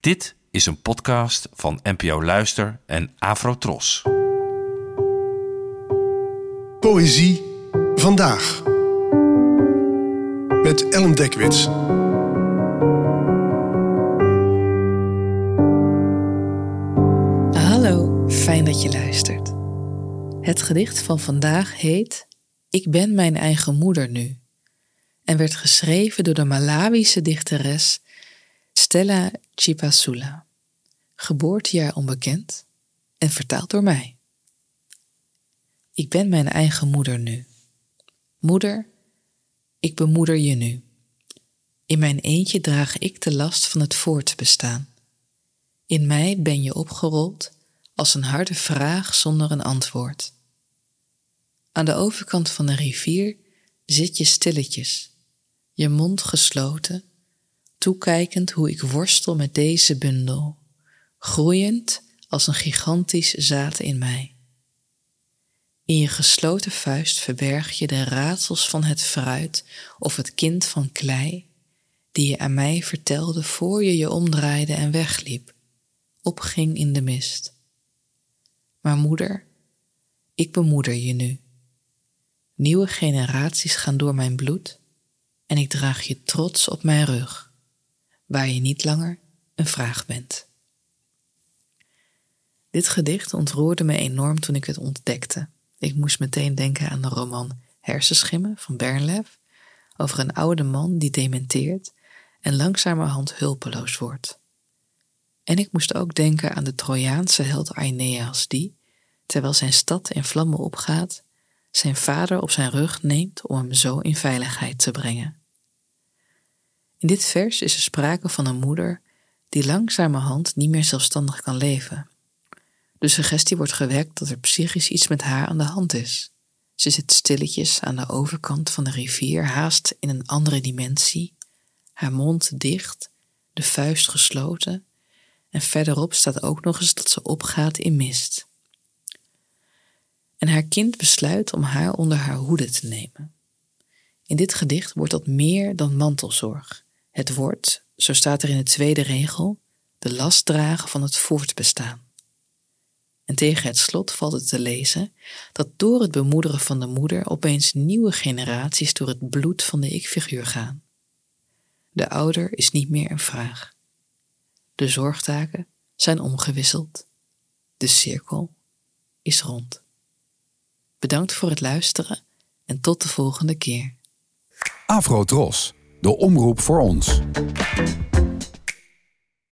Dit is een podcast van NPO Luister en Afrotros. Poëzie vandaag. Met Ellen Dekwits. Hallo, fijn dat je luistert. Het gedicht van vandaag heet Ik ben mijn eigen moeder nu en werd geschreven door de Malawische dichteres Stella Chipasula. Geboortejaar onbekend en vertaald door mij. Ik ben mijn eigen moeder nu. Moeder, ik bemoeder je nu. In mijn eentje draag ik de last van het voortbestaan. In mij ben je opgerold als een harde vraag zonder een antwoord. Aan de overkant van de rivier zit je stilletjes, je mond gesloten, toekijkend hoe ik worstel met deze bundel, groeiend als een gigantisch zaad in mij. In je gesloten vuist verberg je de raadsels van het fruit of het kind van klei, die je aan mij vertelde voor je je omdraaide en wegliep, opging in de mist. Maar moeder, ik bemoeder je nu. Nieuwe generaties gaan door mijn bloed en ik draag je trots op mijn rug, waar je niet langer een vraag bent. Dit gedicht ontroerde me enorm toen ik het ontdekte. Ik moest meteen denken aan de roman Hersenschimmen van Bernlef, over een oude man die dementeert en langzamerhand hulpeloos wordt. En ik moest ook denken aan de Trojaanse held Aeneas die, terwijl zijn stad in vlammen opgaat, zijn vader op zijn rug neemt om hem zo in veiligheid te brengen. In dit vers is er sprake van een moeder die langzamerhand niet meer zelfstandig kan leven. De suggestie wordt gewekt dat er psychisch iets met haar aan de hand is. Ze zit stilletjes aan de overkant van de rivier, haast in een andere dimensie, haar mond dicht, de vuist gesloten, en verderop staat ook nog eens dat ze opgaat in mist. En haar kind besluit om haar onder haar hoede te nemen. In dit gedicht wordt dat meer dan mantelzorg. Het wordt, zo staat er in de tweede regel, de last dragen van het voortbestaan. En tegen het slot valt het te lezen dat door het bemoederen van de moeder opeens nieuwe generaties door het bloed van de ik-figuur gaan. De ouder is niet meer een vraag. De zorgtaken zijn omgewisseld. De cirkel is rond. Bedankt voor het luisteren en tot de volgende keer. Afro Tros, de omroep voor ons.